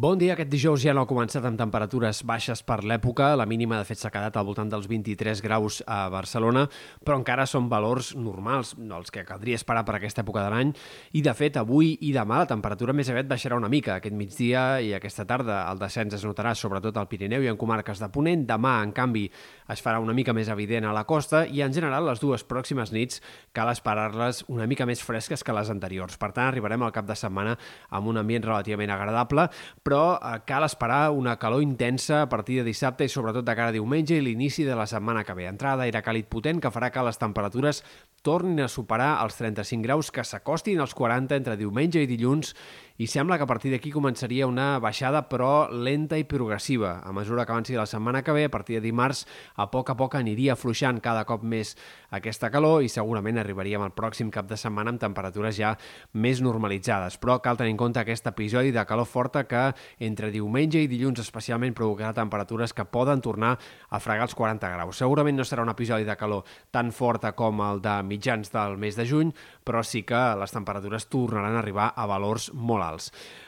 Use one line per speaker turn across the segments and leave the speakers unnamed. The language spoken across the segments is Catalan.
Bon dia. Aquest dijous ja no ha començat amb temperatures baixes per l'època. La mínima, de fet, s'ha quedat al voltant dels 23 graus a Barcelona, però encara són valors normals, els que caldria esperar per aquesta època de l'any. I, de fet, avui i demà la temperatura més aviat baixarà una mica. Aquest migdia i aquesta tarda el descens es notarà sobretot al Pirineu i en comarques de Ponent. Demà, en canvi, es farà una mica més evident a la costa i, en general, les dues pròximes nits cal esperar-les una mica més fresques que les anteriors. Per tant, arribarem al cap de setmana amb un ambient relativament agradable, però eh, cal esperar una calor intensa a partir de dissabte i sobretot de cara a diumenge i l'inici de la setmana que ve. Entrada aire càlid potent que farà que les temperatures tornin a superar els 35 graus que s'acostin als 40 entre diumenge i dilluns i sembla que a partir d'aquí començaria una baixada però lenta i progressiva. A mesura que avanci la setmana que ve, a partir de dimarts, a poc a poc aniria afluixant cada cop més aquesta calor i segurament arribaríem al pròxim cap de setmana amb temperatures ja més normalitzades. Però cal tenir en compte aquest episodi de calor forta que entre diumenge i dilluns especialment provocarà temperatures que poden tornar a fregar els 40 graus. Segurament no serà un episodi de calor tan forta com el de mitjans del mes de juny, però sí que les temperatures tornaran a arribar a valors molt alts.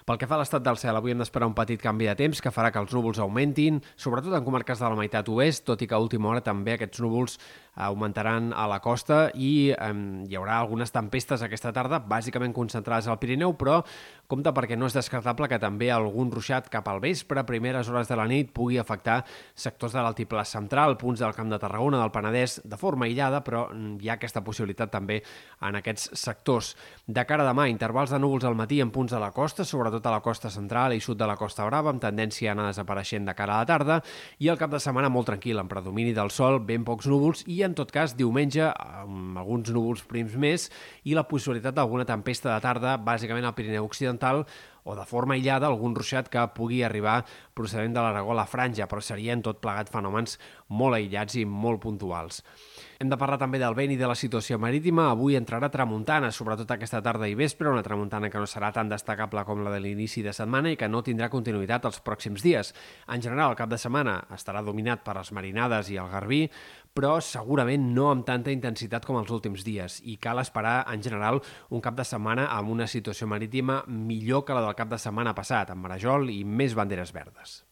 Pel que fa a l'estat del cel, avui hem d'esperar un petit canvi de temps que farà que els núvols augmentin, sobretot en comarques de la meitat oest, tot i que a última hora també aquests núvols augmentaran a la costa i eh, hi haurà algunes tempestes aquesta tarda, bàsicament concentrades al Pirineu, però compte perquè no és descartable que també algun ruixat cap al vespre, a primeres hores de la nit, pugui afectar sectors de l'altiplà central, punts del Camp de Tarragona, del Penedès, de forma aïllada, però hi ha aquesta possibilitat també en aquests sectors. De cara a demà, intervals de núvols al matí en punts de la costa, sobretot a la costa central i sud de la Costa Brava, amb tendència a anar desapareixent de cara a la tarda, i el cap de setmana molt tranquil, amb predomini del sol, ben pocs núvols i en tot cas, diumenge, amb alguns núvols prims més i la possibilitat d'alguna tempesta de tarda, bàsicament al Pirineu Occidental, o de forma aïllada algun ruixat que pugui arribar procedent de l'Aragó a la franja, però serien tot plegat fenòmens molt aïllats i molt puntuals. Hem de parlar també del vent i de la situació marítima. Avui entrarà tramuntana, sobretot aquesta tarda i vespre, una tramuntana que no serà tan destacable com la de l'inici de setmana i que no tindrà continuïtat els pròxims dies. En general, el cap de setmana estarà dominat per les marinades i el garbí, però segurament no amb tanta intensitat com els últims dies i cal esperar en general un cap de setmana amb una situació marítima millor que la cap de setmana passat, amb Marajol i més banderes verdes.